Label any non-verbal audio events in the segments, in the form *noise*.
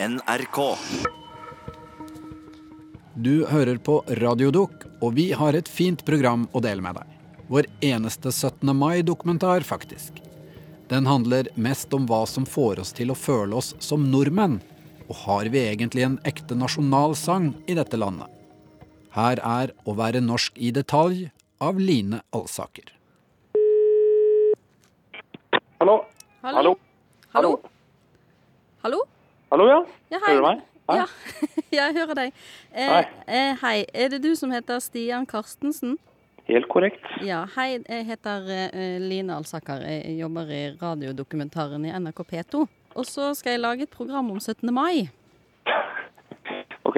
NRK. Du hører på Radiodok, og vi har et fint program å dele med deg. Vår eneste 17. mai-dokumentar, faktisk. Den handler mest om hva som får oss til å føle oss som nordmenn. Og har vi egentlig en ekte nasjonalsang i dette landet? Her er Å være norsk i detalj av Line Alsaker. Hallo? Hallo? Hallo? Hallo? Hallo, ja? Ja. Hører du meg? Hei. *laughs* Ja, jeg hører deg. Eh, Hei. Eh, hei. Er det du som heter Stian Karstensen? Helt korrekt. Ja, hei. Jeg heter eh, Line Alsaker. Jeg jobber i radiodokumentaren i NRK P2. Og så skal jeg lage et program om 17. mai. Ok.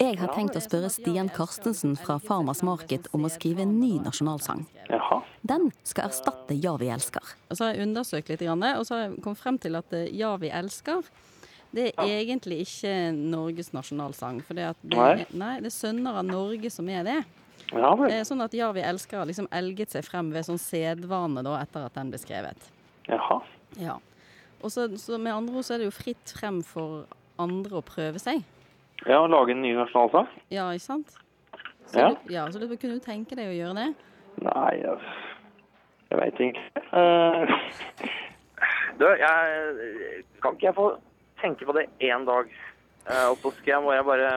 Jeg har tenkt å spørre Stian Karstensen fra Farmers Market om å skrive en ny nasjonalsang. Jaha. Den skal erstatte Ja, vi elsker. Og så har jeg undersøkt litt, og så har jeg kommet frem til at eh, Ja, vi elsker det er egentlig ikke Norges nasjonalsang. For det, at det, Nei. nei, det er sønner av Norge som er det. Ja vel. Eh, Sånn at Ja, vi elsker har liksom elget seg frem ved sånn sedvane da, etter at den ble skrevet. Jaha. Ja. Og så, så med andre ord så er det jo fritt frem for andre å prøve seg. Ja, å lage en ny nasjonalsang? Ja, ikke sant? Så Ja. Du, ja, så du kunne du tenke deg å gjøre det? Nei, jeg, jeg veit ikke. Uh, *laughs* du, jeg Kan ikke jeg få tenke på det én dag? Eh, og så skal jeg, må jeg bare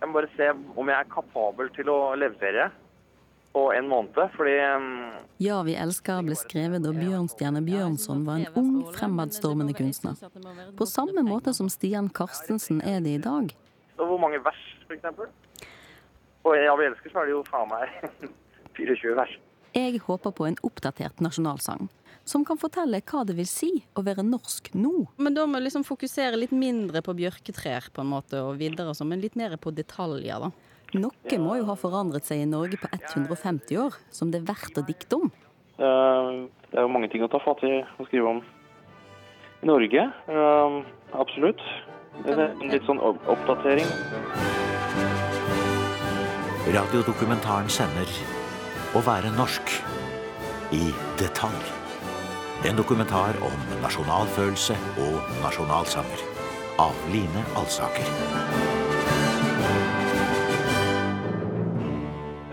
Jeg må bare se om jeg er kapabel til å levere på en måned. Fordi eh, Ja, vi elsker ble skrevet da Bjørnstjerne Bjørnson var en ung, fremadstormende kunstner. På samme måte som Stian Karstensen er det i dag. og hvor mange vers, eksempel? Og i Ja, vi elsker, så er det jo faen meg *laughs* 24 vers. Jeg håper på en oppdatert nasjonalsang, som kan fortelle hva det vil si å være norsk nå. Men da må vi liksom fokusere litt mindre på bjørketrær på en måte, og videre og sånn, men litt mer på detaljer, da. Noe må jo ha forandret seg i Norge på 150 år, som det er verdt å dikte om. Eh, Det er jo mange ting å ta fatt i og skrive om i Norge. Eh, Absolutt. Det er En litt sånn oppdatering. Radiodokumentaren sender Å være norsk i detalj. En dokumentar om nasjonalfølelse og nasjonalsanger. Av Line Alsaker.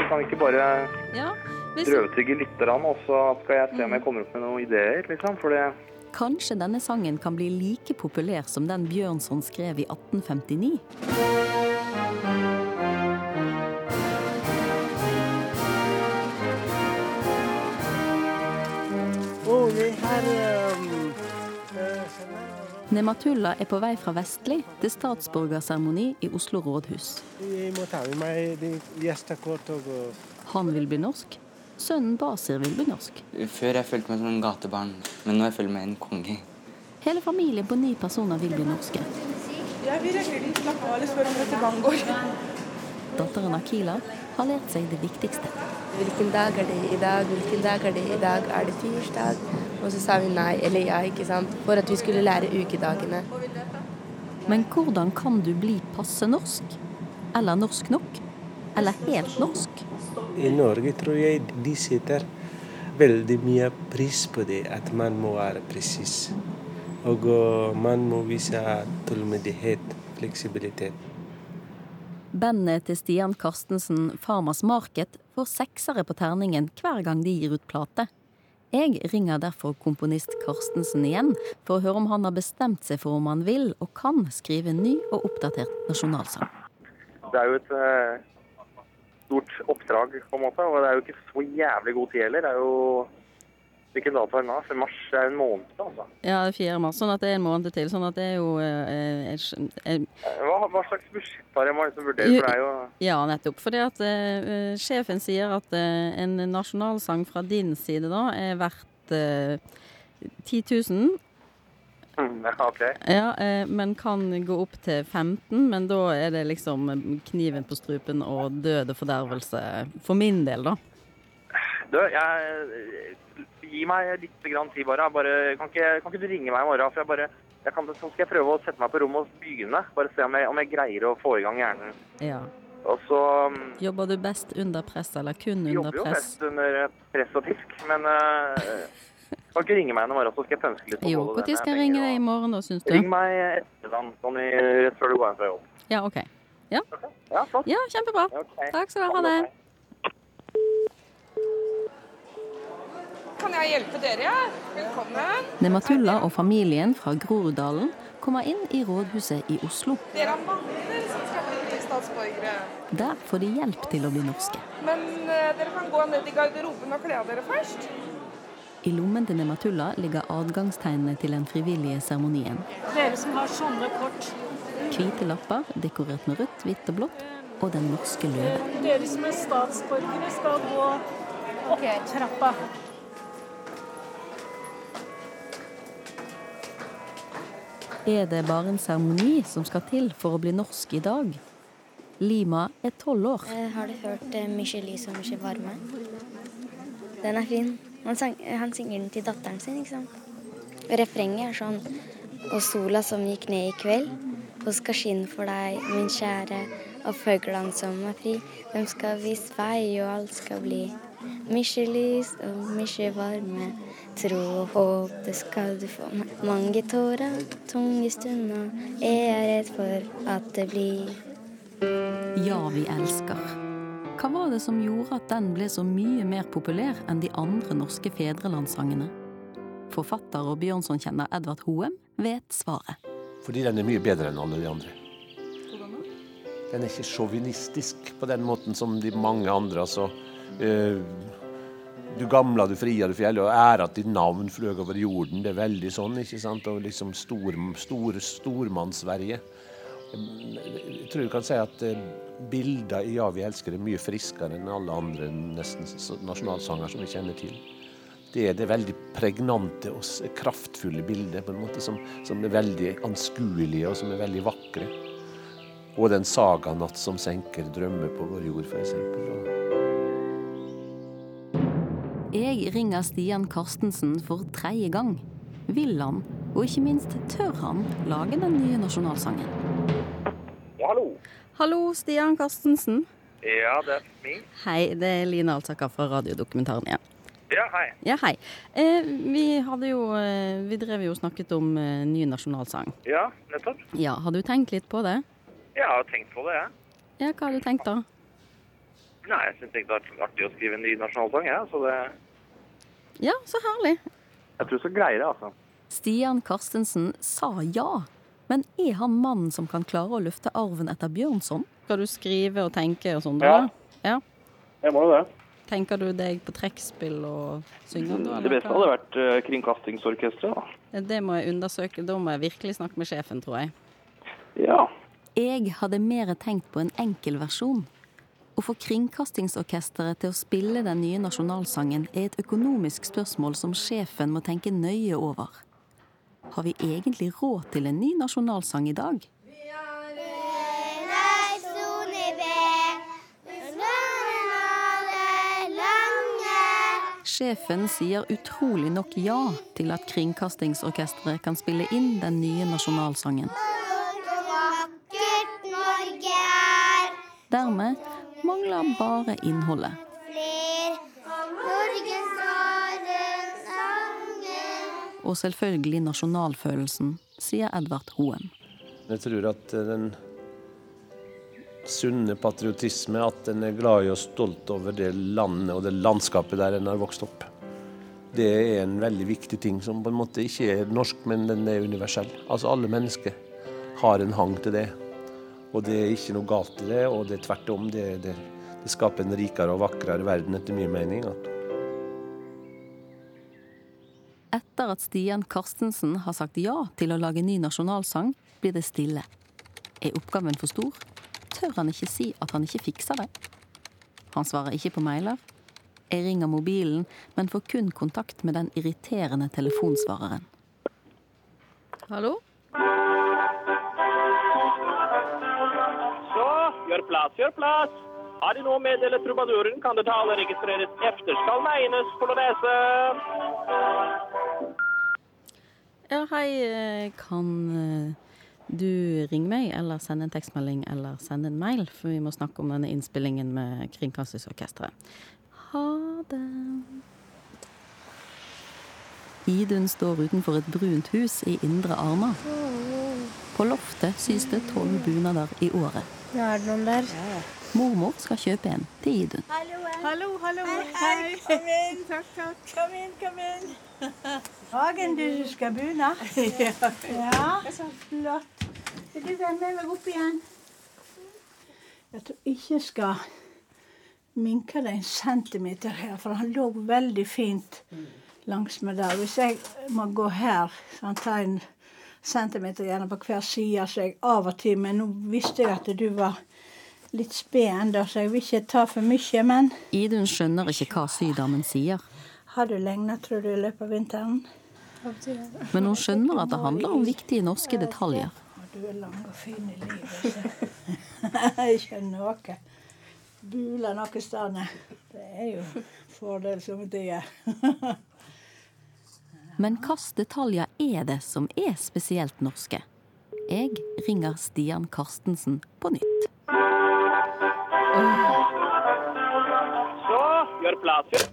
Kan ikke bare Ja, hvis, drøvtygge litt, og så skal jeg se om jeg kommer opp med noen ideer, liksom. For det Kanskje denne sangen kan bli like populær som den Bjørnson skrev i 1859? Nematulla er på vei fra Vestli til statsborgerseremoni i Oslo rådhus. Jeg må ta med meg det gjestekort og Han vil bli norsk. Sønnen Basir vil bli norsk. Før jeg følte meg som en gatebarn, men nå jeg føler jeg meg en konge. Hele familien på ni personer vil bli norske. Jeg vil egentlig slappe av eller spørre om dette går. Datteren Akila har lært seg det viktigste. Hvilken dag er det i dag? Hvilken dag er det i dag? Er det tirsdag? Og så sa hun nei eller ja, ikke sant? For at vi skulle lære ukedagene. Men hvordan kan du bli passe norsk? Eller norsk nok? Eller helt norsk? I Norge tror jeg de setter veldig mye pris på det, at man må være presis. Og uh, man må vise tålmodighet, fleksibilitet. Bandet til Stian Karstensen, Farmers Market, får seksere på terningen hver gang de gir ut plate. Jeg ringer derfor komponist Karstensen igjen for å høre om han har bestemt seg for om han vil og kan skrive en ny og oppdatert nasjonalsang. Det er jo et eh, stort oppdrag, på en måte. Og det er jo ikke så jævlig god tid heller. Det er jo Hvilken dato er det nå? For mars er en måned, altså. ja, det er 4. mars, sånn at det er en måned til. Sånn at det er jo eh, Eh, Hva, hva slags budsjett har jeg må liksom vurdere? For det er jo Ja, nettopp. Fordi at eh, sjefen sier at eh, en nasjonalsang fra din side da er verdt eh, 10 000. Mm, Ja, OK. Eh, men kan gå opp til 15, men da er det liksom kniven på strupen og død og fordervelse for min del, da. Du, jeg Gi meg litt grann tid, bare. bare kan, ikke, kan ikke du ringe meg i morgen? For jeg bare jeg kan, Så skal jeg prøve å sette meg på rommet og begynne. Bare se om jeg, om jeg greier å få i gang hjernen. Ja. Og så mm, Jobber du best under press, eller kun under jobber jo press? best under press og pisk, men uh, Kan ikke ringe meg i morgen, så skal jeg pønske litt på Jo, både det når skal jeg ringe deg i morgen da, syns du? Ring meg ettermiddag, sånn rett før du går hjem fra jobb. Ja, OK. Ja, Ja, ja kjempebra. Okay. Takk skal du ha. det. Kan jeg hjelpe dere? Ja? Velkommen. Nematulla og familien fra Groruddalen kommer inn i rådhuset i Oslo. Dere er mange som skal bli statsborgere. Der får de hjelp til å bli norske. Men uh, dere kan gå ned i garderoben og kle av dere først. I lommen til Nematulla ligger adgangstegnene til den frivillige seremonien. Dere som har sånne kort, Hvite lapper dekorert med rødt, hvitt og blått, og den norske løven. dere som er statsborgere, skal gå opp trappa. Er det bare en seremoni som skal til for å bli norsk i dag? Lima er tolv år. Eh, Har du hørt 'Mykje lys og mykje Varme? Den er fin. Han, sang, han synger den til datteren sin, ikke sant. Refrenget er sånn Og sola som gikk ned i kveld, og skal skinne for deg, min kjære, og fuglene som er fri, dem skal vise vei, og alt skal bli. Michelys og mye varme, tro og håp, det skal du få. Mange tårer, tunge stunder, jeg er redd for at det blir. Ja, vi elsker. Hva var det som gjorde at den ble så mye mer populær enn de andre norske fedrelandssangene? Forfatter og Bjørnson-kjenner Edvard Hoem vet svaret. Fordi den er mye bedre enn alle de andre. Den er ikke sjåvinistisk på den måten som de mange andre. altså eh, Du gamla, du fria, du fjell, og ære at ditt navn fløg over jorden. Det er veldig sånn, ikke sant? Og liksom stor, stor, Stormanns-Sverige. Jeg tror du kan si at eh, bilder i 'Ja, vi elsker' er mye friskere enn alle andre nesten nasjonalsanger som vi kjenner til. Det er det veldig pregnante og kraftfulle bildet på en måte som, som er veldig anskuelige og som er veldig vakre. Og den saganatt som senker drømmer på vår jord, f.eks. Jeg ringer Stian Karstensen for tredje gang. Vil han, og ikke minst tør han, lage den nye nasjonalsangen? Ja, hallo. Hallo, Stian Karstensen. Ja, det er meg. Hei, det er Line Alsaker fra Radiodokumentaren igjen. Ja, hei. Ja, hei. Eh, vi hadde jo eh, Vi drev jo og snakket om eh, ny nasjonalsang. Ja, nettopp. Ja, har du tenkt litt på det? Ja, Jeg har tenkt på det, jeg. Ja, hva har du tenkt da? Nei, jeg syns det er artig å skrive en ny nasjonalsang, jeg. Så det Ja, så herlig. Jeg tror så greier det, altså. Stian Karstensen sa ja. Men er han mannen som kan klare å løfte arven etter Bjørnson? Skal du skrive og tenke og sånn? Ja. ja. Jeg må jo det. Tenker du deg på trekkspill og synge? da, Det beste hadde vært uh, Kringkastingsorkesteret, da. Det må jeg undersøke. Da må jeg virkelig snakke med sjefen, tror jeg. Ja. Jeg hadde mer tenkt på en enkel versjon. Å få Kringkastingsorkesteret til å spille den nye nasjonalsangen er et økonomisk spørsmål som sjefen må tenke nøye over. Har vi egentlig råd til en ny nasjonalsang i dag? Sjefen sier utrolig nok ja til at Kringkastingsorkesteret kan spille inn den nye nasjonalsangen. Dermed mangler bare innholdet. Og selvfølgelig nasjonalfølelsen, sier Edvard Hoem. Jeg tror at den sunne patriotisme, at den er glad i og stolt over det landet og det landskapet der en har vokst opp. Det er en veldig viktig ting som på en måte ikke er norsk, men den er universell. Altså alle mennesker har en hang til det. Og det er ikke noe galt i det, og det er tvert om. Det, det, det skaper en rikere og vakrere verden, etter min mening. Etter at Stian Karstensen har sagt ja til å lage ny nasjonalsang, blir det stille. Er oppgaven for stor? Tør han ikke si at han ikke fikser det? Han svarer ikke på mailer. Jeg ringer mobilen, men får kun kontakt med den irriterende telefonsvareren. Hallo? Gjør plass, gjør plass. Har De nå meddelt trubaduren, kan det tale registreres efter skal å lese. Ja, hei. eh, Kan eh, du ringe meg, eller sende en tekstmelding, eller sende en mail? For vi må snakke om denne innspillingen med Kringkastingsorkesteret. Ha det. Idun står utenfor et brunt hus i Indre Arna. På loftet sys det tolv bunader i året. Nå er det noen der. Mormor skal kjøpe en til Idun. Hallo, hallo. Hei. Kom inn. *laughs* Takk, takk. Kom inn, kom inn. Hagen, du skal begynne? *laughs* Ja. så Flott. Vil du være med meg opp igjen? Jeg tror ikke jeg skal minke det en centimeter her, for han lå veldig fint langs med der. Hvis jeg må gå her, så han tar en centimeter gjerne på hver side, så jeg av og til Men nå visste jeg at du var litt sped så jeg vil ikke ta for mye. Men Idun skjønner ikke hva sydamen sier, har du legnet, tror du, i løpet av vinteren? men hun skjønner at det handler om viktige norske detaljer. Du er lang og fin i livet. så *laughs* skjønner noe. Buler noe sted. Det er jo fordel som det er. *laughs* Men hvilke detaljer er det som er spesielt norske? Jeg ringer Stian Karstensen på nytt. Så, gjør plass.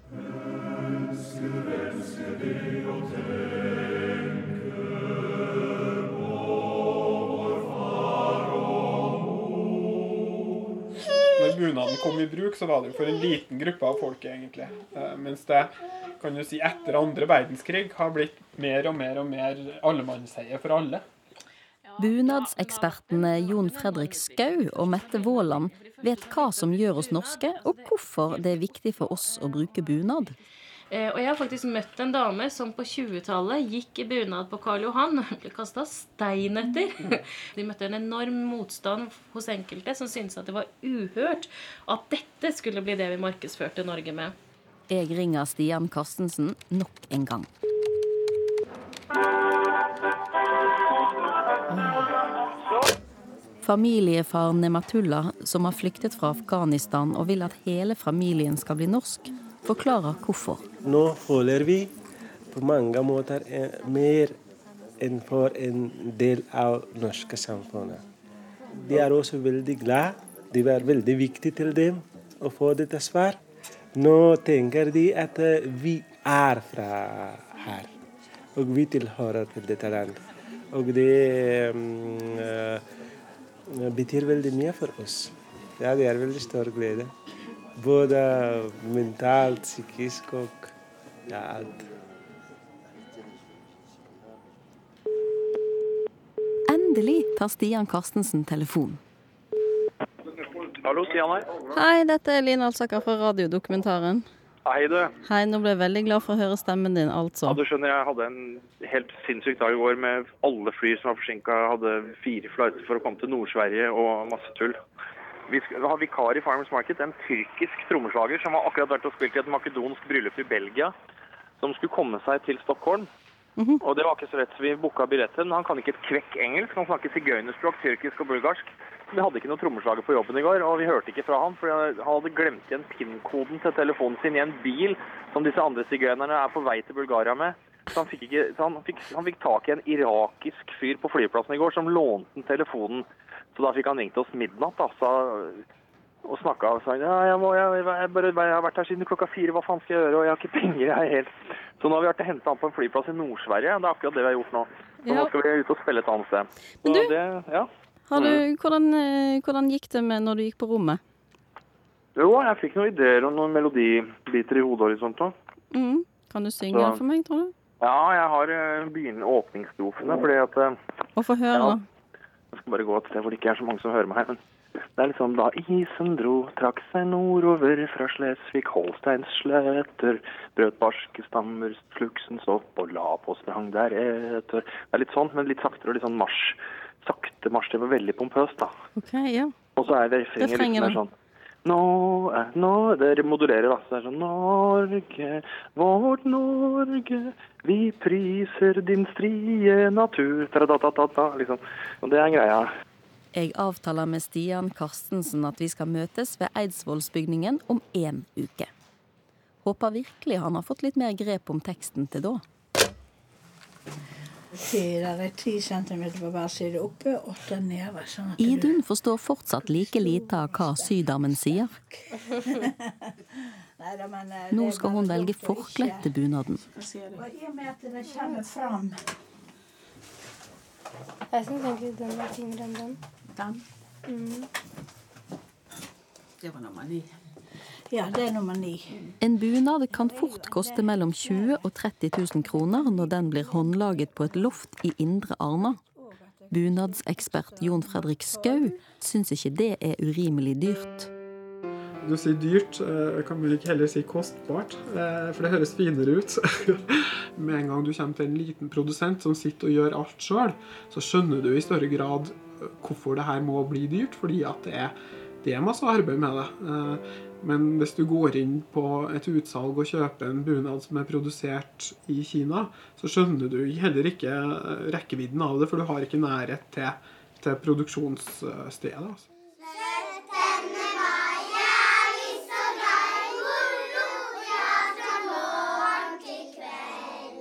Når bunaden kom i bruk, så var det jo for en liten gruppe av folket, egentlig. Eh, Mens det kan du si etter andre verdenskrig har blitt mer og mer og mer allemannseie for alle. Bunadsekspertene Jon Fredrik Skau og Mette Våland vet hva som gjør oss norske, og hvorfor det er viktig for oss å bruke bunad. Eh, Og jeg har faktisk møtt en dame som på 20-tallet gikk i bunad på Karl Johan. *laughs* Ble kasta stein etter. De møtte en enorm motstand hos enkelte som syntes at det var uhørt at dette skulle bli det vi markedsførte Norge med. Jeg ringer Stian Karstensen nok en gang. Familiefar Nematullah, som har flyktet fra Afghanistan og vil at hele familien skal bli norsk, forklarer hvorfor. Nå føler vi på mange måter mer enn for en del av norske samfunnet. De er også veldig glad. Det var veldig viktig til dem å få dette svar. Nå tenker de at vi er fra her, og vi tilhører til dette landet. Og det eh, betyr veldig mye for oss. Ja, det er veldig stor glede. Både mentalt, psykisk og ja, alt. Endelig tar Stian Karstensen telefon. Hallo, Stian her. Hei, dette er Line Alsaker fra radiodokumentaren. Hei, du. Hei, nå ble jeg veldig glad for å høre stemmen din, altså. Ja, du skjønner, jeg hadde en helt sinnssyk dag i går med alle fly som var forsinka. Hadde fire flighter for å komme til Nord-Sverige og masse tull. Vi har ha vikar i Farmers Market, en tyrkisk trommeslager som har akkurat vært og spilt i et makedonsk bryllup i Belgia, som skulle komme seg til Stockholm. Og det var ikke så lett, så vi booka billetten. Han kan ikke et kvekk engelsk, han snakker sigøynerspråk, tyrkisk og bulgarsk. Vi hadde ikke noe trommeslager på jobben i går, og vi hørte ikke fra han, for han hadde glemt igjen PIN-koden til telefonen sin i en bil som disse andre sigøynerne er på vei til Bulgaria med. Så han fikk, ikke, så han fikk, han fikk tak i en irakisk fyr på flyplassen i går som lånte telefonen. Så da fikk han ringt oss midnatt da, så, og snakka og sa ja, jeg, må, jeg, jeg, bare, jeg har vært her siden klokka fire, hva faen skal jeg gjøre? Og jeg har ikke penger, jeg helt Så nå har vi vært og henta han på en flyplass i Nord-Sverige. Det er akkurat det vi har gjort nå. Så Ja. nå skal vi ut og spille et annet sted. Så Men du- det, ja. Har du, hvordan, eh, hvordan gikk det med når du gikk på rommet? Jo, jeg fikk noen ideer og noen melodibiter i hodet sånt. Mm. Kan du synge Så- for meg, tror du? Ja, jeg har begynt begynnende åpningsstrofene, fordi at eh, Og få høre, Ja. da. Jeg skal bare gå et sted hvor det ikke er så mange som hører meg her. Men det er litt sånn da isen dro, trakk seg nordover fra Slesvig, Holsteins sletter, brøt barske stammer, fluksens opp og la på sprang deretter. Det er litt sånn, men litt saktere og litt sånn marsj. Sakte marsj. Det var veldig pompøst, da. OK, ja. Og så er det refrenget litt mer sånn nå nå, Det modulerer, da. Så det er sånn Norge, vårt Norge, vi priser din strie natur Tra-da-da-da-da, liksom. Og det er greia. Jeg avtaler med Stian Karstensen at vi skal møtes ved Eidsvollsbygningen om én uke. Håper virkelig han har fått litt mer grep om teksten til da. Det er ti centimeter på hver side oppe, åtte nede. Sånn at Idun forstår fortsatt like lite av hva sydamen sier. *laughs* Neida, men, eh, Nå skal hun velge forkle til bunaden. Og i og med at det kommer fram Jeg syns egentlig den var finere enn den. Den? Mm. Det var nummer ni. Ja, det er nummer ni. En bunad kan fort koste mellom 20 og 30 000 kroner når den blir håndlaget på et loft i Indre Arna. Bunadsekspert Jon Fredrik Skau syns ikke det er urimelig dyrt. Du sier dyrt, eh, kan vi ikke heller si kostbart, eh, for det høres finere ut. *laughs* Med en gang du kommer til en liten produsent som sitter og gjør alt sjøl, så skjønner du i større grad eh, hvorfor det her må bli dyrt, fordi at det er, det er masse arbeid med det. Men hvis du går inn på et utsalg og kjøper en bunad som er produsert i Kina, så skjønner du heller ikke eh, rekkevidden av det, for du har ikke nærhet til, til produksjonsstedet. Altså.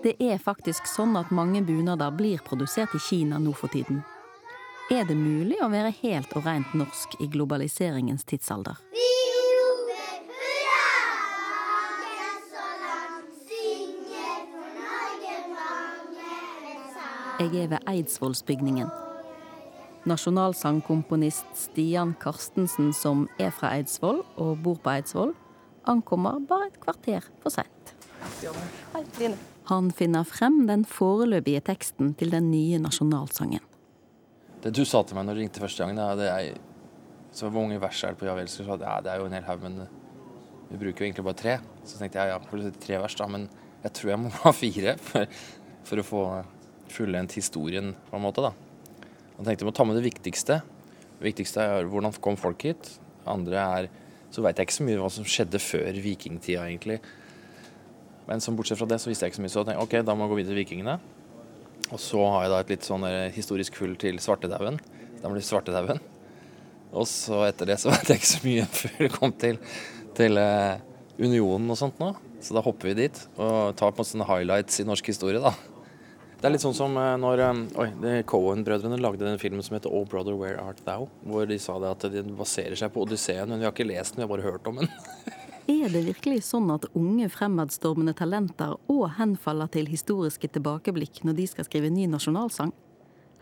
Det er faktisk sånn at mange bunader blir produsert i Kina nå for tiden. Er det mulig å være helt og rent norsk i globaliseringens tidsalder? Jeg er ved Eidsvollsbygningen. Nasjonalsangkomponist Stian Karstensen, som er fra Eidsvoll og bor på Eidsvoll, ankommer bare et kvarter for seint. Han finner frem den foreløpige teksten til den nye nasjonalsangen. Det du sa til meg når du ringte første gang, det er, så hvor mange vers er det på Ja vel? Sa jeg, ja, det er jo en hel haug, men vi bruker jo egentlig bare tre. Så tenkte jeg ja, tre vers, da, men jeg tror jeg må ha fire for, for å få fullendt historien, på en måte, da. Og tenkte må ta med det viktigste. Det viktigste er hvordan kom folk hit. Andre er så veit jeg ikke så mye hva som skjedde før vikingtida, egentlig. Men som bortsett fra det så visste jeg ikke så mye, så tenkte ok, da må jeg gå videre til vikingene. Og så har jeg da et litt sånn historisk hull til svartedauden. Da blir svartedauden. Og så etter det så *laughs* vet jeg ikke så mye før det kom til, til eh, unionen og sånt nå. Så da hopper vi dit og tar på en sånne highlights i norsk historie, da. Det er litt sånn som eh, når eh, oi, Cohen-brødrene lagde den filmen som heter Oh Brother Where Art Thou? Hvor de sa det at den baserer seg på Odysseen, men vi har ikke lest den, vi har bare hørt om den. *laughs* Er det virkelig sånn at unge fremadstormende talenter òg henfaller til historiske tilbakeblikk når de skal skrive ny nasjonalsang?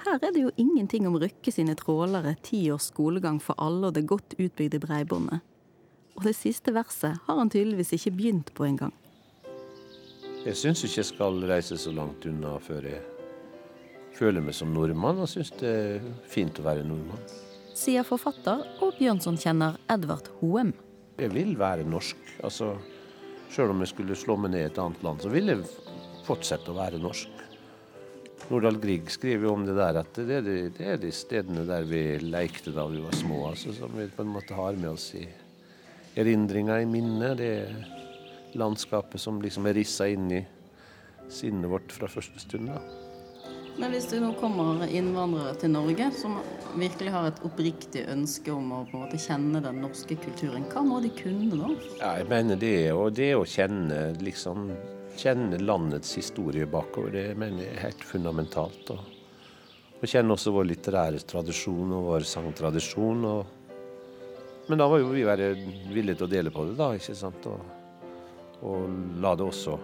Her er det jo ingenting om Røkke sine trålere, ti års skolegang for alle og det godt utbygde breibåndet. Og det siste verset har han tydeligvis ikke begynt på engang. Jeg syns ikke jeg skal reise så langt unna før jeg føler meg som nordmann, og syns det er fint å være nordmann. Sier forfatter og Bjørnson-kjenner Edvard Hoem. Jeg vil være norsk. Altså, Sjøl om jeg skulle slå meg ned i et annet land, så vil jeg fortsette å være norsk. Nordahl Grieg skriver jo om det der at det er de, det er de stedene der vi lekte da vi var små, altså, som vi på en måte har med oss i erindringa, i minnet. Det er landskapet som liksom er rissa inn i sinnet vårt fra første stund. da. Men hvis det nå kommer innvandrere til Norge som virkelig har et oppriktig ønske om å på en måte kjenne den norske kulturen, hva må de kunne da? Ja, jeg mener det, og det å kjenne liksom kjenne landets historie bakover, det mener jeg er helt fundamentalt. Og, og kjenne også vår litterære tradisjon og vår sangtradisjon. Og, men da må jo vi være villige til å dele på det, da, ikke sant? Og, og la det også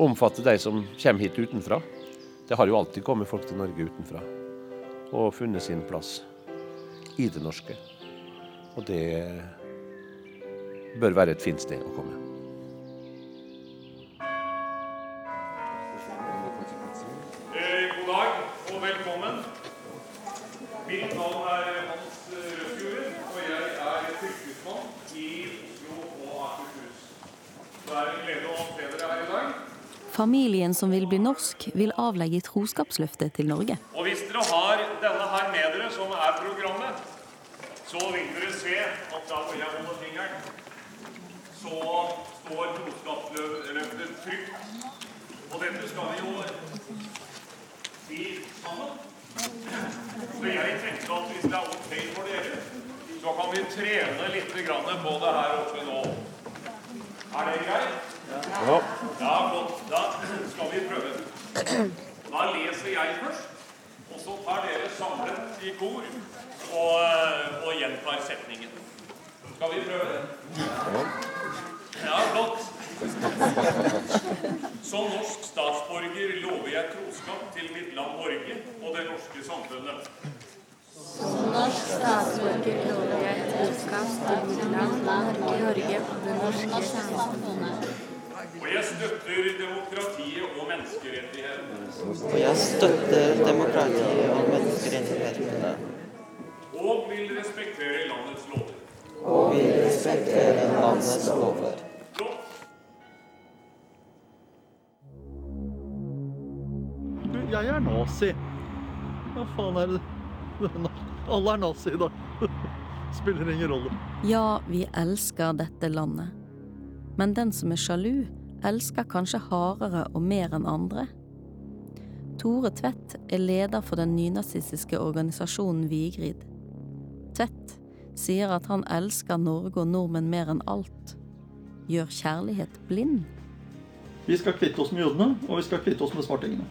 omfatte de som kommer hit utenfra. Det har jo alltid kommet folk til Norge utenfra og funnet sin plass i det norske. Og det bør være et fint sted å komme. Familien som vil bli norsk, vil avlegge troskapsløftet til Norge. Og hvis dere har denne her med dere, som er programmet, så vil dere se at da hvor jeg holder fingeren, så står troskapsløftet trygt. Og dette skal vi jo si sammen. Så jeg tenkte at hvis det er ok for dere, så kan vi trene litt på det her oppe nå. Er det greit? Ja. Ja, godt. Da skal vi prøve. Da leser jeg først, og så tar dere samlet i kor og, og gjentar setningen. Skal vi prøve? Ja, flott. Som norsk statsborger lover jeg troskap til mitt land Norge og det norske samfunnet. Som norsk statsborger lover jeg troskap til mitt land Norge og det norske samfunnet. Og jeg støtter demokratiet og menneskerettighetene. Og jeg støtter demokratiet og menneskerettighetene. Og vil respektere landets lover. Og vil respektere landets lover. Du, jeg er nazi. Hva faen er det Alle er nazi i dag. *laughs* Spiller ingen rolle. Ja, vi elsker dette landet. Men den som er sjalu, elsker kanskje hardere og mer enn andre. Tore Tvedt er leder for den nynazistiske organisasjonen Vigrid. Tvedt sier at han elsker Norge og nordmenn mer enn alt. Gjør kjærlighet blind? Vi skal kvitte oss med jødene, og vi skal kvitte oss med svartingene.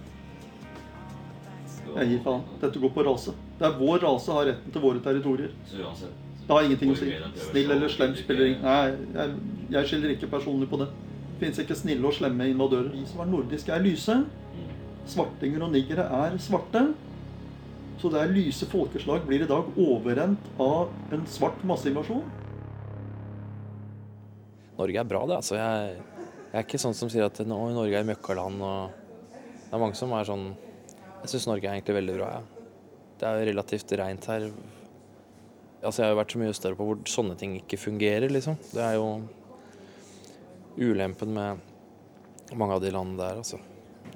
Jeg gir faen. Dette går på rase. Det er vår rase har retten til våre territorier. Det har ingenting å si. Snill eller slem spiller ingen Nei, jeg, jeg skiller ikke personlig på det. Fins ikke snille og slemme invadører. De som er nordiske, er lyse. Svartinger og niggere er svarte. Så det er lyse folkeslag blir i dag overrent av en svart masseinvasjon. Norge er bra, det. altså. Jeg, jeg er ikke sånn som sier at nå, Norge er møkkaland. og Det er mange som er sånn Jeg syns Norge er egentlig veldig bra. Ja. Det er jo relativt rent her. Altså, Jeg har jo vært så mye større på hvor sånne ting ikke fungerer, liksom. Det er jo ulempen med mange av de landene der, altså.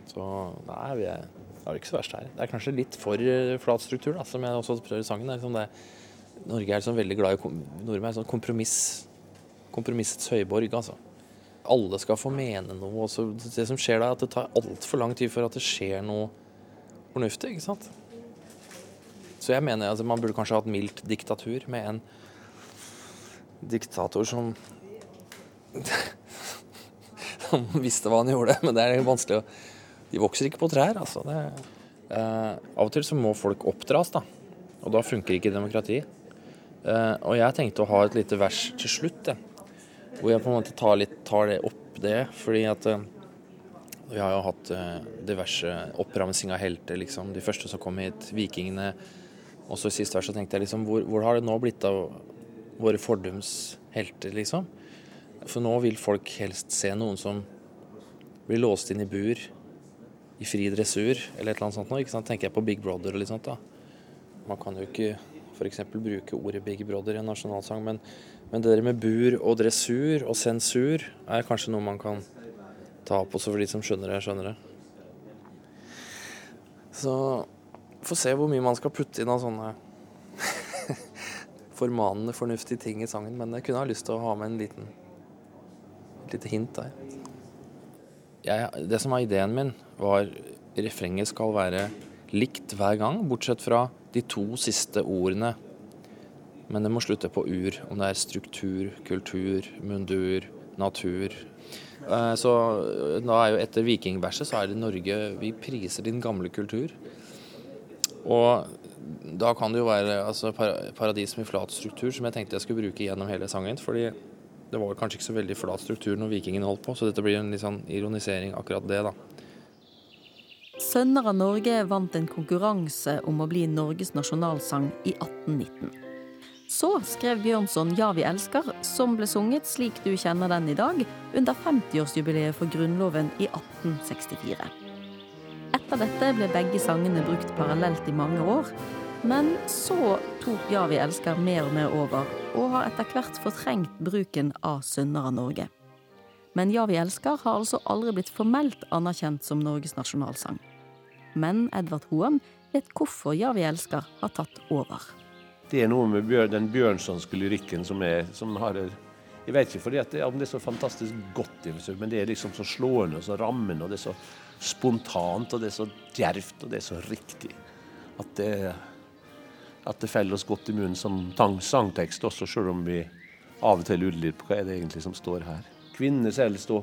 Så nei, vi er, det er ikke så verst her. Det er kanskje litt for eh, flat struktur, da, som jeg også prøver i sangen. Er liksom det, Norge er liksom veldig glad i Nordmenn sånn kompromiss. Kompromissets høyborg, altså. Alle skal få mene noe. Og så det som skjer da, er at det tar altfor lang tid for at det skjer noe fornuftig, ikke sant. Så jeg mener at man burde kanskje ha et mildt diktatur med en diktator som *laughs* som visste hva han gjorde. Men det er vanskelig å De vokser ikke på trær, altså. Det, eh, av og til så må folk oppdras, da. Og da funker ikke demokrati. Eh, og jeg tenkte å ha et lite vers til slutt, jeg. Hvor jeg på en måte tar, litt, tar det opp det, fordi at eh, vi har jo hatt eh, diverse oppramsing av helter, liksom. De første som kom hit, vikingene. Og så i siste vers så tenkte jeg liksom, hvor, hvor har det nå blitt av våre fordums helter, liksom? For nå vil folk helst se noen som blir låst inn i bur, i fri dressur, eller et eller annet sånt ikke sant? Tenker jeg på Big Brother og litt sånt, da. Man kan jo ikke f.eks. bruke ordet Big Brother i en nasjonalsang, men, men det der med bur og dressur og sensur er kanskje noe man kan ta opp også for de som skjønner det, skjønner det. Så få se hvor mye man skal putte inn av sånne *laughs* formanende, fornuftige ting i sangen, men jeg kunne ha lyst til å ha med en liten lite hint der. Jeg, det som var ideen min, var refrenget skal være likt hver gang, bortsett fra de to siste ordene. Men det må slutte på ur, om det er struktur, kultur, mundur, natur. Eh, Så da er jo etter vikingverset så er det Norge Vi priser din gamle kultur. Og da kan det jo være altså, paradis med flat struktur, som jeg tenkte jeg skulle bruke gjennom hele sangen. fordi det var kanskje ikke så veldig flat struktur når vikingene holdt på, så dette blir en litt sånn ironisering akkurat det, da. Sønner av Norge vant en konkurranse om å bli Norges nasjonalsang i 1819. Så skrev Bjørnson 'Ja, vi elsker', som ble sunget slik du kjenner den i dag, under 50-årsjubileet for Grunnloven i 1864. Etter dette ble begge sangene brukt parallelt i mange år, men så tok 'Ja, vi elsker' mer og mer over, og har etter hvert fortrengt bruken av Sunnere Norge'. Men 'Ja, vi elsker' har altså aldri blitt formelt anerkjent som Norges nasjonalsang. Men Edvard Hoem vet hvorfor 'Ja, vi elsker' har tatt over. Det er noe med den bjørnsonske lyrikken som, er, som har Jeg vet ikke det, om det er så fantastisk godt, men det er liksom så slående og så rammende, og det er så spontant, og det er så djervt, og det er så riktig. At det, at det faller oss godt i munnen som sangtekst også, selv om vi av og til lurer litt på hva er det egentlig som står her. Kvinner selv stå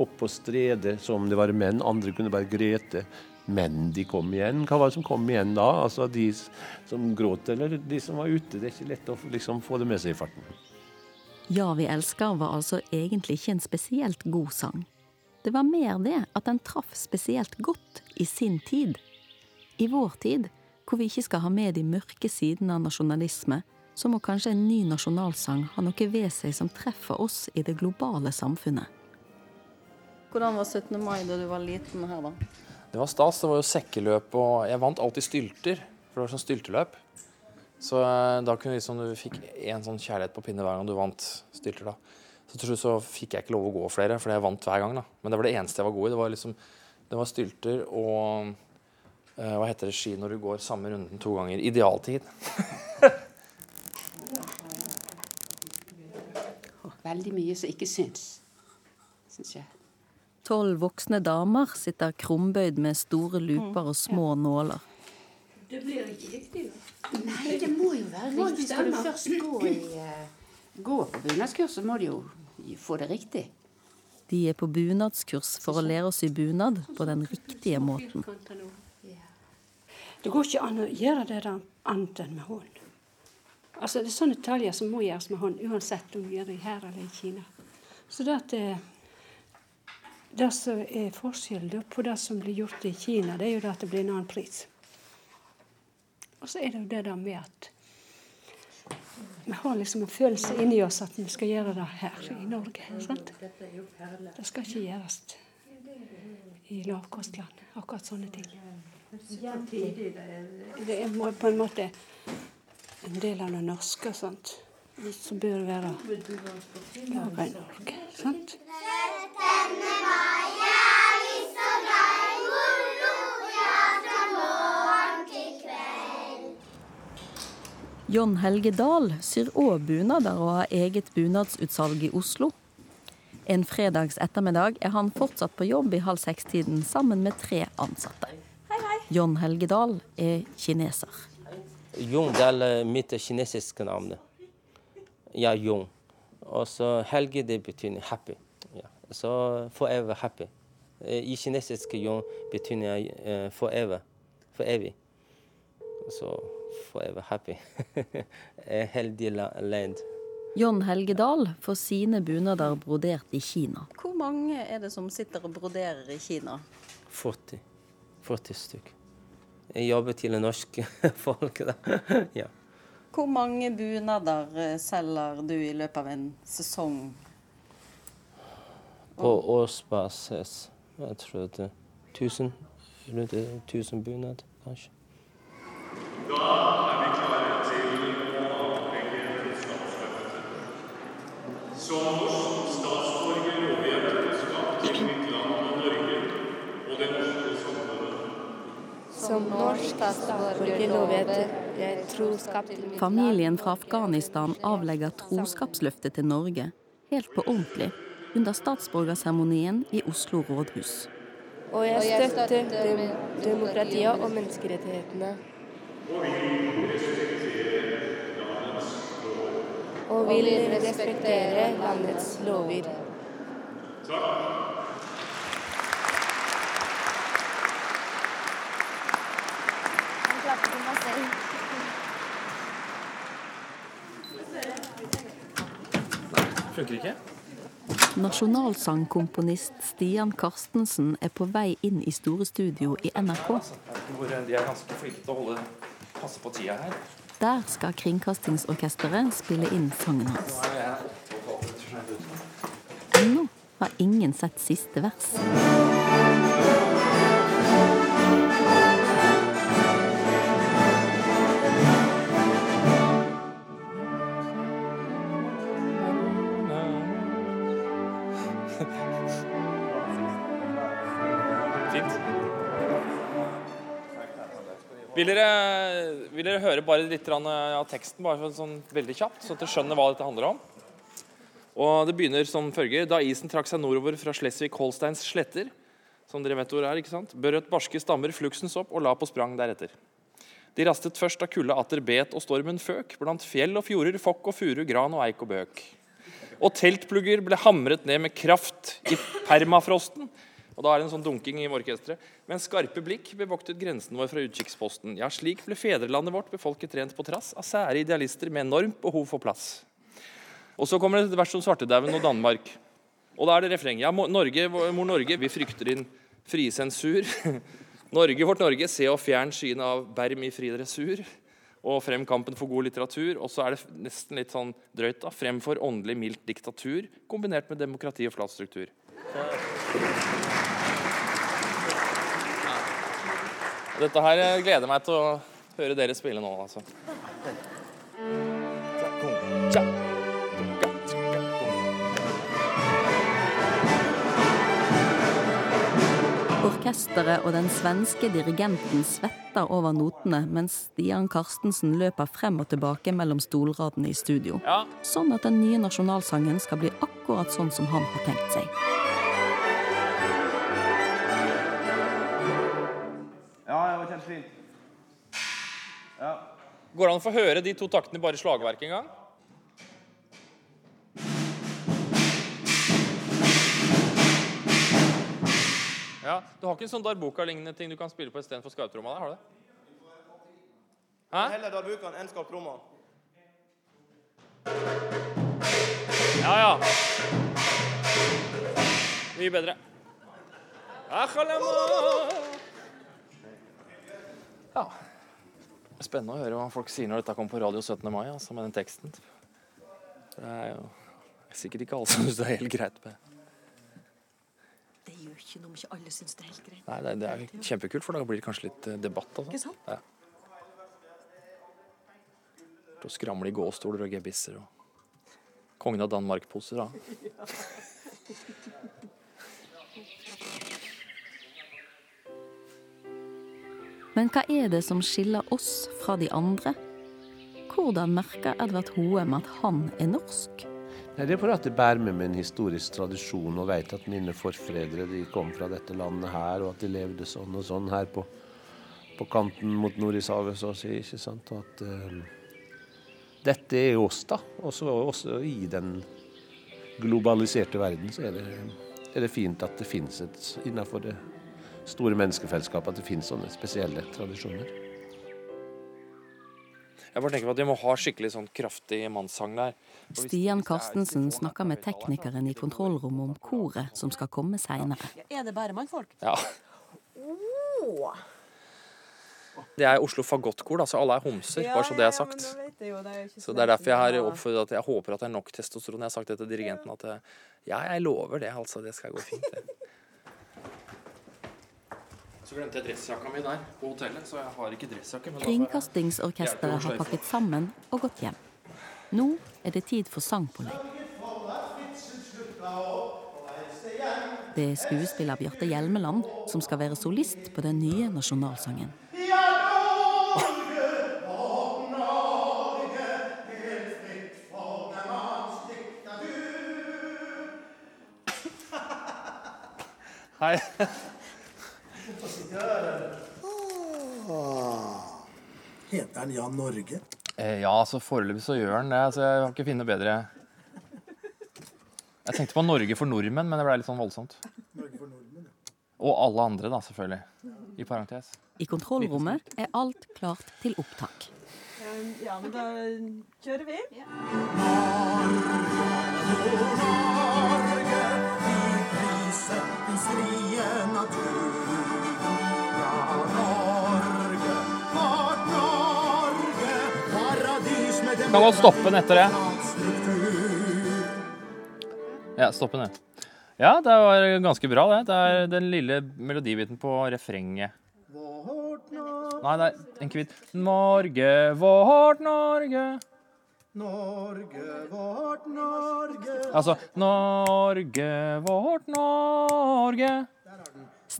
opp på stredet som det var menn, andre kunne bare grete. Men de kom igjen. Hva var det som kom igjen da? Altså De som gråt, eller de som var ute? Det er ikke lett å liksom få det med seg i farten. Ja, vi elsker var altså egentlig ikke en spesielt god sang. Det var mer det at den traff spesielt godt i sin tid. I vår tid, hvor vi ikke skal ha med de mørke sidene av nasjonalisme, så må kanskje en ny nasjonalsang ha noe ved seg som treffer oss i det globale samfunnet. Hvordan var 17. mai da du var liten her, da? Det var stas. Det var jo sekkeløp, og jeg vant alltid stylter. For det var sånn stylteløp. Så eh, da kunne liksom du fikk én sånn kjærlighet på pinne hver gang du vant stylter. da. Så til slutt så fikk jeg ikke lov å gå flere, for jeg vant hver gang. da. Men det var det eneste jeg var god i. Det var liksom, det var stylter og hva heter det ski når du går samme runden to ganger? Idealtid. Veldig mye som ikke syns, syns jeg. Tolv voksne damer sitter krumbøyd med store luper og små nåler. Det blir ikke riktig, da. Nei, det må jo være riktig. Skal du først gå, i, eh, gå på bunadskurs, så må du jo få det riktig. De er på bunadskurs for å lære oss i bunad på den riktige måten. Det går ikke an å gjøre det der annet enn med hånd. Altså, det er sånne detaljer som må gjøres med hånd, uansett om du gjør det her eller i Kina. Så det at det, det som er forskjellen på det som blir gjort i Kina, det er jo det at det blir en annen pris. Og så er det jo det der med at vi har liksom en følelse inni oss at vi skal gjøre det her i Norge. sant? Det skal ikke gjøres i lavkostland, akkurat sånne ting. Det er på en måte en del av det norske sant? som bør være laga i Norge. sant? John Helge Dahl syr òg bunader og har eget bunadsutsalg i Oslo. En fredags ettermiddag er han fortsatt på jobb i halv seks-tiden sammen med tre ansatte. John Helgedal er kineser. Jung det er mitt kinesiske navn. Ja, Jung. Og så Helge det betyr happy. Ja. Så forever happy. Eh, I kinesisk Jung betyr eh, forever. For evig. Så forever happy. *laughs* Eh, Heldig land. John Helgedal får sine bunader brodert i Kina. Hvor mange er det som sitter og broderer i Kina? 40. 40 stykk. Jeg jobber til det norske *laughs* folk. *laughs* Ja. Hvor mange bunader eh, selger du i løpet av en sesong? På årsbasis jeg tror det er 1000. Rundt 1000 bunader, kanskje. Da er vi klare til å avlegge statsstøtte. Som norsk statsborger lover jeg troskap til mitt land og Norge og det norske samfunnet. Som norsk statsborger vet jeg troskap til mitt Familien fra Afghanistan avlegger troskapsløftet til Norge helt på ordentlig under statsborgerseremonien i Oslo rådhus. Og jeg støtter dem demokratiet og menneskerettighetene. Og vil respektere landets lover. Funker ikke? Nasjonalsangkomponist Stian Karstensen er på vei inn i store studio i NRK. De er ganske flinke til å holde passe på tida her. Der skal Kringkastingsorkesteret spille inn sangen hans. Ennå har ingen sett siste vers. Vil dere, vil dere høre bare litt av av teksten, bare sånn veldig kjapt, så dere skjønner hva dette handler om? Og Det begynner som følger. Da isen trakk seg nordover fra Slesvig-Holsteins sletter, som dere vet hvor er, ikke sant? brøt barske stammer fluksens opp og la på sprang deretter. De rastet først da kulda atter bet og stormen føk, blant fjell og fjorder, fokk og furu, gran og eik og bøk. Og teltplugger ble hamret ned med kraft i permafrosten. Og da er det en sånn dunking i orkesteret. Men skarpe blikk bevoktet grensen vår fra utkikksposten. Ja, slik ble fedrelandet vårt befolket rent på trass av sære idealister med enormt behov for plass. Og så kommer det et vers om svartedauden og Danmark. Og da er det refrenget. Ja, Norge, mor Norge, vi frykter din frie sensur. *laughs* Norge, vårt Norge, se og fjern skyene av berm i fri dressur. Og frem kampen for god litteratur. Og så er det nesten litt sånn drøyt, da. Frem for åndelig mildt diktatur kombinert med demokrati og flat struktur. Dette her gleder meg til å høre dere spille nå, altså. Orkesteret og den svenske dirigenten svetter over notene, mens Stian Karstensen løper frem og tilbake mellom stolradene i studio. Ja. Sånn at den nye nasjonalsangen skal bli akkurat sånn som han har tenkt seg. Ja, det var kjempefint. Ja. Går det an å få høre de to taktene bare i slagverk en gang? Ja, Du har ikke en sånn darbuka-lignende ting du kan spille på istedenfor skarptromma? har du det? Hæ? Heller darbukaen enn skarptromma. Ja, ja. Mye bedre. Ja. Spennende å høre hva folk sier når dette kommer på radio 17. mai, altså med den teksten. Det er jo sikkert ikke alle som syns det er helt greit med Ikke noe om ikke alle syns det er helt greit. Nei, det, det er kjempekult, for da blir det kanskje litt eh, debatt. Altså. Ikke sant? Ja. Og skramle i gåstoler og gebisser og kongen av Danmark-poser. da. Men hva er det som skiller oss fra de andre? Hvordan merker Edvard Hoem at han er norsk? Nei, det er for at jeg bærer med meg en historisk tradisjon og vet at mine forfedre de kom fra dette landet her, og at de levde sånn og sånn her på, på kanten mot Nordishavet, så å si. ikke sant? Og at uh, dette er oss, da. Og så også i den globaliserte verden så er det, er det fint at det fins et innenfor det store menneskefellesskapet at det finnes sånne spesielle tradisjoner. Jeg bare tenker på at Vi må ha skikkelig sånn kraftig mannssang der. Stian Karstensen snakker med teknikeren i kontrollrommet om koret som skal komme seinere. Er det bare mannfolk? Ja. Det er Oslo Fagottkor, da, så alle er homser. bare så det er sagt. Så det er derfor jeg har oppfordret at jeg håper at det er nok testosteron. Jeg har sagt det til dirigenten at eh, ja, jeg lover det, altså. Det skal gå fint. det. *laughs* Så glemte jeg dressjakka mi der på hotellet, så jeg har ikke dressjakke. Kringkastingsorkesteret har pakket sammen og gått hjem. Nå er det tid for sangpålegg. Det er skuespiller Bjarte Hjelmeland som skal være solist på den nye nasjonalsangen. Hei. Heter Jan Norge? Eh, Ja, så foreløpig så gjør han det. Så jeg har ikke funnet bedre Jeg tenkte på Norge for nordmenn, men det ble litt sånn voldsomt. Norge for nordmenn, Og alle andre, da, selvfølgelig. I parentes. I kontrollrommet er alt klart til opptak. Ja, men da kjører vi. Prissettens frie natur. Kan godt stoppe den etter det. Ja, stopp den, ja. Ja, det var ganske bra, det. Det er den lille melodibiten på refrenget. Nei, det er en kvitt Norge, vårt Norge. Norge, vårt Norge. Altså Norge, vårt Norge.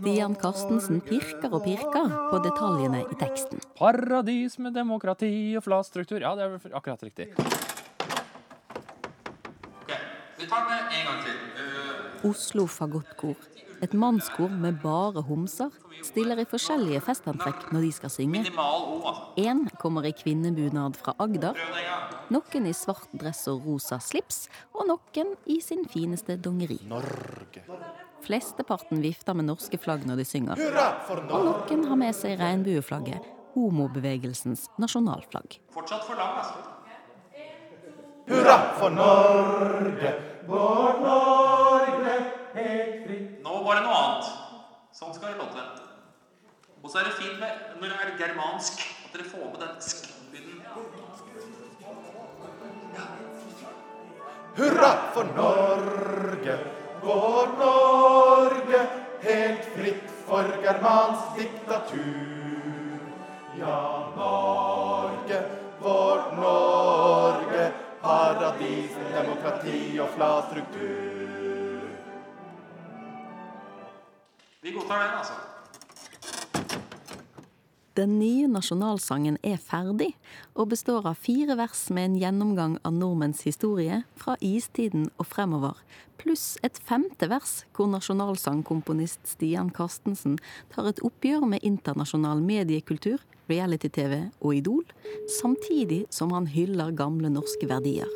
Stian Karstensen pirker og pirker på detaljene i teksten. Paradis med demokrati og flat struktur. Ja, det er vel akkurat riktig. Vi tar den en gang til. Oslo Fagottkor, et mannskor med bare homser, stiller i forskjellige festantrekk når de skal synge. Minimal Én kommer i kvinnebunad fra Agder, noen i svart dress og rosa slips, og noen i sin fineste dongeri. Norge. Flesteparten vifter med norske flagg når de synger. Hurra for Og noen har med seg regnbueflagget, homobevegelsens nasjonalflagg. Fortsatt for lang, altså. Hurra for Norge, vårt Norge, helt fritt. Nå var det noe annet. Sånn skal det låte. Og så er det fint med, når det er germansk, at dere får med den sk-lyden. Hurra for Norge, vårt Norge, diktatur. Ja, Norge, vårt Norge, paradis, demokrati og flat struktur. Vi godtar den, altså. Den nye nasjonalsangen er ferdig, og består av fire vers med en gjennomgang av nordmenns historie fra istiden og fremover, pluss et femte vers hvor nasjonalsangkomponist Stian Karstensen tar et oppgjør med internasjonal mediekultur, reality-TV og Idol, samtidig som han hyller gamle norske verdier.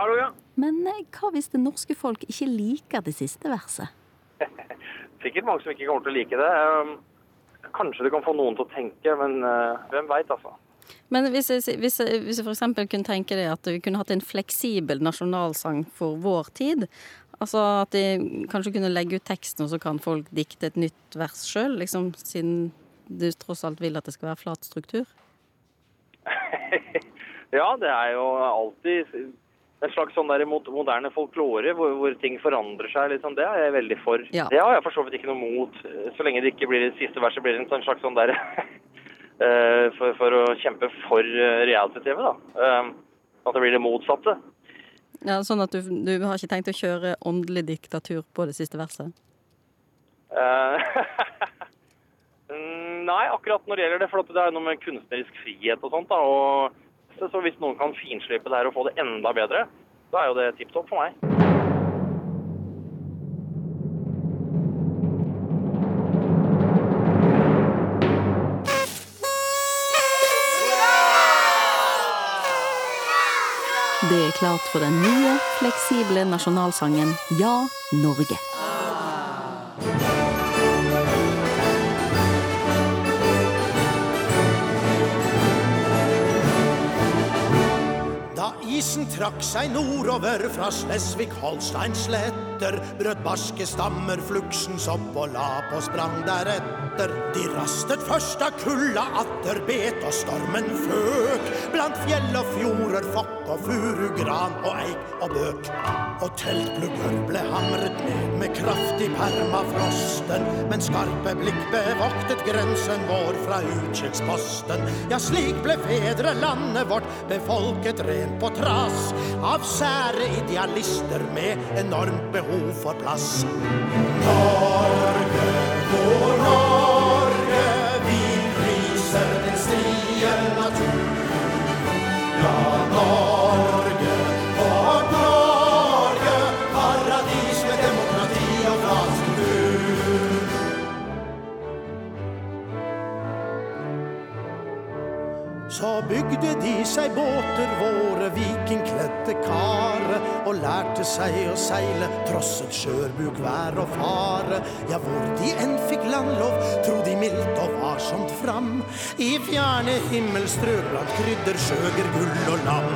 Hallo, ja. Men eh, hva hvis det norske folk ikke liker det siste verset? *laughs* Sikkert mange som ikke kommer til å like det. Kanskje det kan få noen til å tenke, men uh, hvem veit, altså. Men hvis hvis hvis jeg f.eks. kunne tenke deg at vi kunne hatt en fleksibel nasjonalsang for vår tid, altså at de kanskje kunne legge ut teksten, og så kan folk dikte et nytt vers sjøl, liksom, siden du tross alt vil at det skal være flat struktur? *laughs* Ja, det er jo alltid en slags sånn der moderne folklore hvor, hvor ting forandrer seg. Liksom. Det er jeg veldig for. Ja. Det har jeg for så vidt ikke noe mot, så lenge det ikke blir det siste verset blir det en slags sånn der *laughs* eh, for, for å kjempe for eh, reality-TV, da. Eh, At det blir det motsatte. Ja, Sånn at du, du har ikke tenkt å kjøre åndelig diktatur på det siste verset? Eh, *laughs* Nei, akkurat når det gjelder det, for det er noe med kunstnerisk frihet og sånt. da, og så Hvis noen kan finslipe det her og få det enda bedre, da er jo det tipp topp for meg. Det er klart for den nye, fleksible nasjonalsangen Ja, Norge. Da isen trakk seg nordover fra Slesvig-Holsteins sletter, brøt barske stammer fluksens opp og la på sprang deretter. De rastet først da kulda atter bet og stormen føk, blant fjell og fjorder, fokk og furu, gran og eik og bøk. Og teltplugger ble hamret ned med kraftig permafrosten, men skarpe blikk bevoktet grensen vår fra utkikksposten. Ja, slik ble fedrelandet vårt befolket rent på trass av sære idealister med enormt behov for plass. Norge, vår Norge, vi priser din strie natur. Ja, Norge, vårt Norge, paradis med demokrati og flat. Så bygde de seg båter, våre vikingkledde kare, og lærte seg å seile, trosset skjørbuk, vær og fare. Ja, hvor de enn fikk landlov, tro de mildt og varsomt fram. I fjerne himmelstrøk blant krydder, skjøger, gull og lam.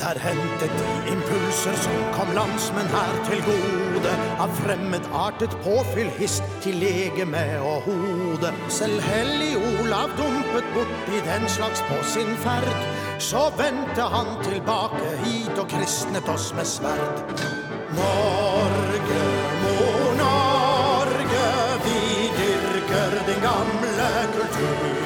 Der hentet de impulser som kom landsmenn her til gode. Av fremmedartet påfyll hist til legeme og hode. Selv hellig Olav dumpet borti den slags på sin ferd. Så vendte han tilbake hit og kristnet oss med sverd. Norge, mor Norge, vi dyrker din gamle kultur.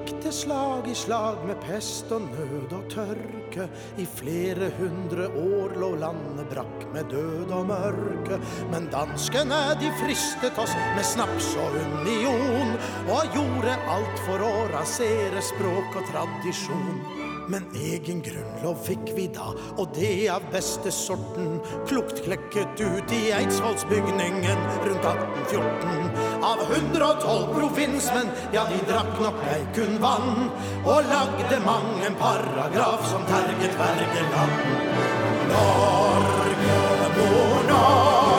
Gikk det slag i slag med pest og nød og tørke. I flere hundre år lå landet brakk med død og mørke. Men danskene de fristet oss med snaps og union, og gjorde alt for å rasere språk og tradisjon. Men egen grunnlov fikk vi da, og det av beste sorten. Klokt klekket ut i Eidsvollsbygningen rundt 1814. Av 112 provinsmenn, ja, de drakk nok ei kun vann. Og lagde mang en paragraf som terget vergeland. Norge, mor Norge,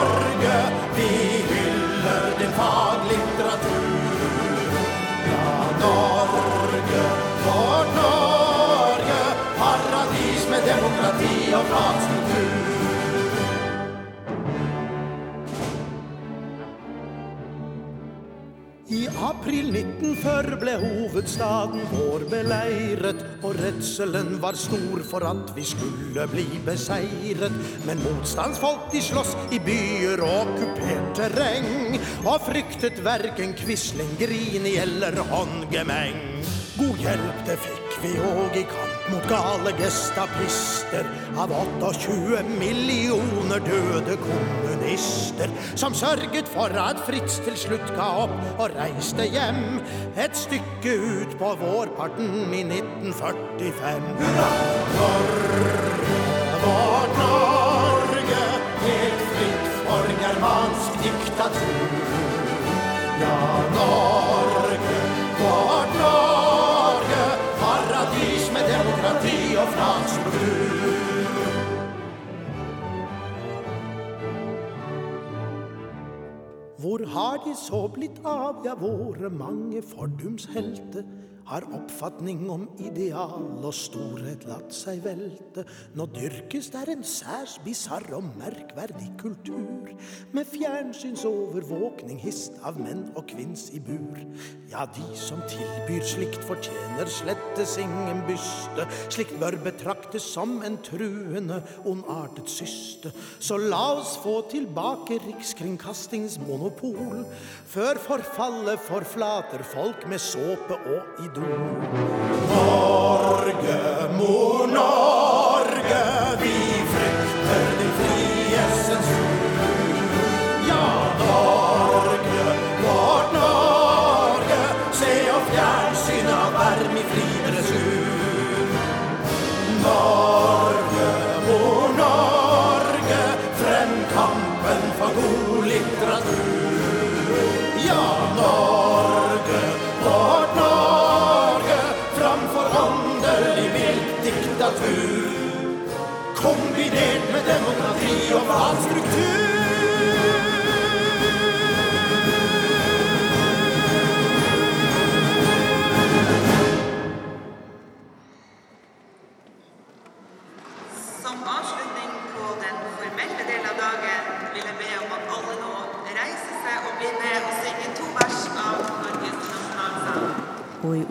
I april 1940 ble hovedstaden vår beleiret, og redselen var stor for at vi skulle bli beseiret. Men motstandsfolk de sloss i byer og kupert terreng, og fryktet verken Quisling, Grini eller håndgemeng. God hjelp det fikk vi òg i kamp mot gale gestapister. Av 28 millioner døde kommunister, som sørget for at Fritz til slutt ga opp og reiste hjem. Et stykke ut på vårparten i 1945. Hurra! Norge, vårt Norge, helt fritt for germansk diktatur. Ja, Norge, Hvor har de så blitt av, ja, våre mange fordumshelter? Har oppfatning om ideal og storhet latt seg velte? Nå dyrkes der en særs bisarr og merkverdig kultur, med fjernsynsovervåkning hist av menn og kvinns i bur. Ja, de som tilbyr slikt, fortjener slettes ingen byste. Slikt bør betraktes som en truende, ondartet syste. Så la oss få tilbake rikskringkastingsmonopol før forfallet forflater folk med såpe og idol. Norge, diktatur. Kombinert med demokrati og planstruktur.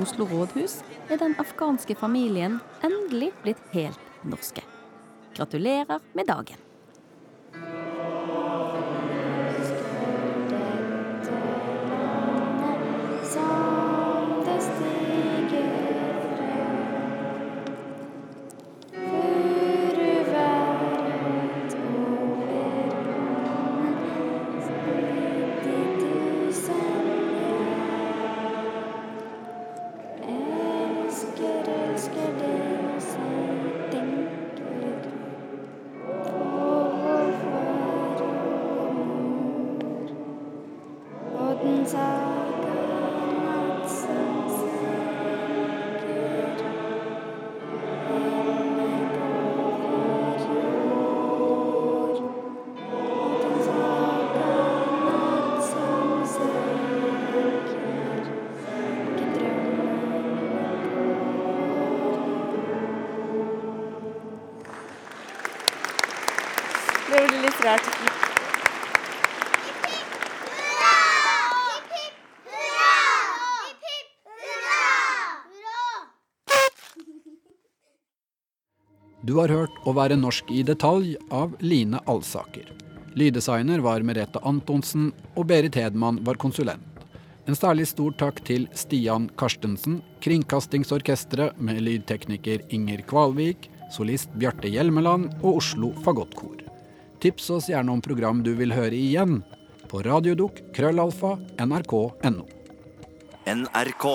Oslo rådhus er den afghanske familien endelig blitt helt norske. Gratulerer med dagen. Du har hørt Å være norsk i detalj av Line Alsaker. Lyddesigner var Merete Antonsen, og Berit Hedman var konsulent. En særlig stor takk til Stian Karstensen, Kringkastingsorkesteret med lydtekniker Inger Kvalvik, solist Bjarte Hjelmeland og Oslo Fagottkor. Tips oss gjerne om program du vil høre igjen, på radiodukk krøllalfa nrk.no. NRK.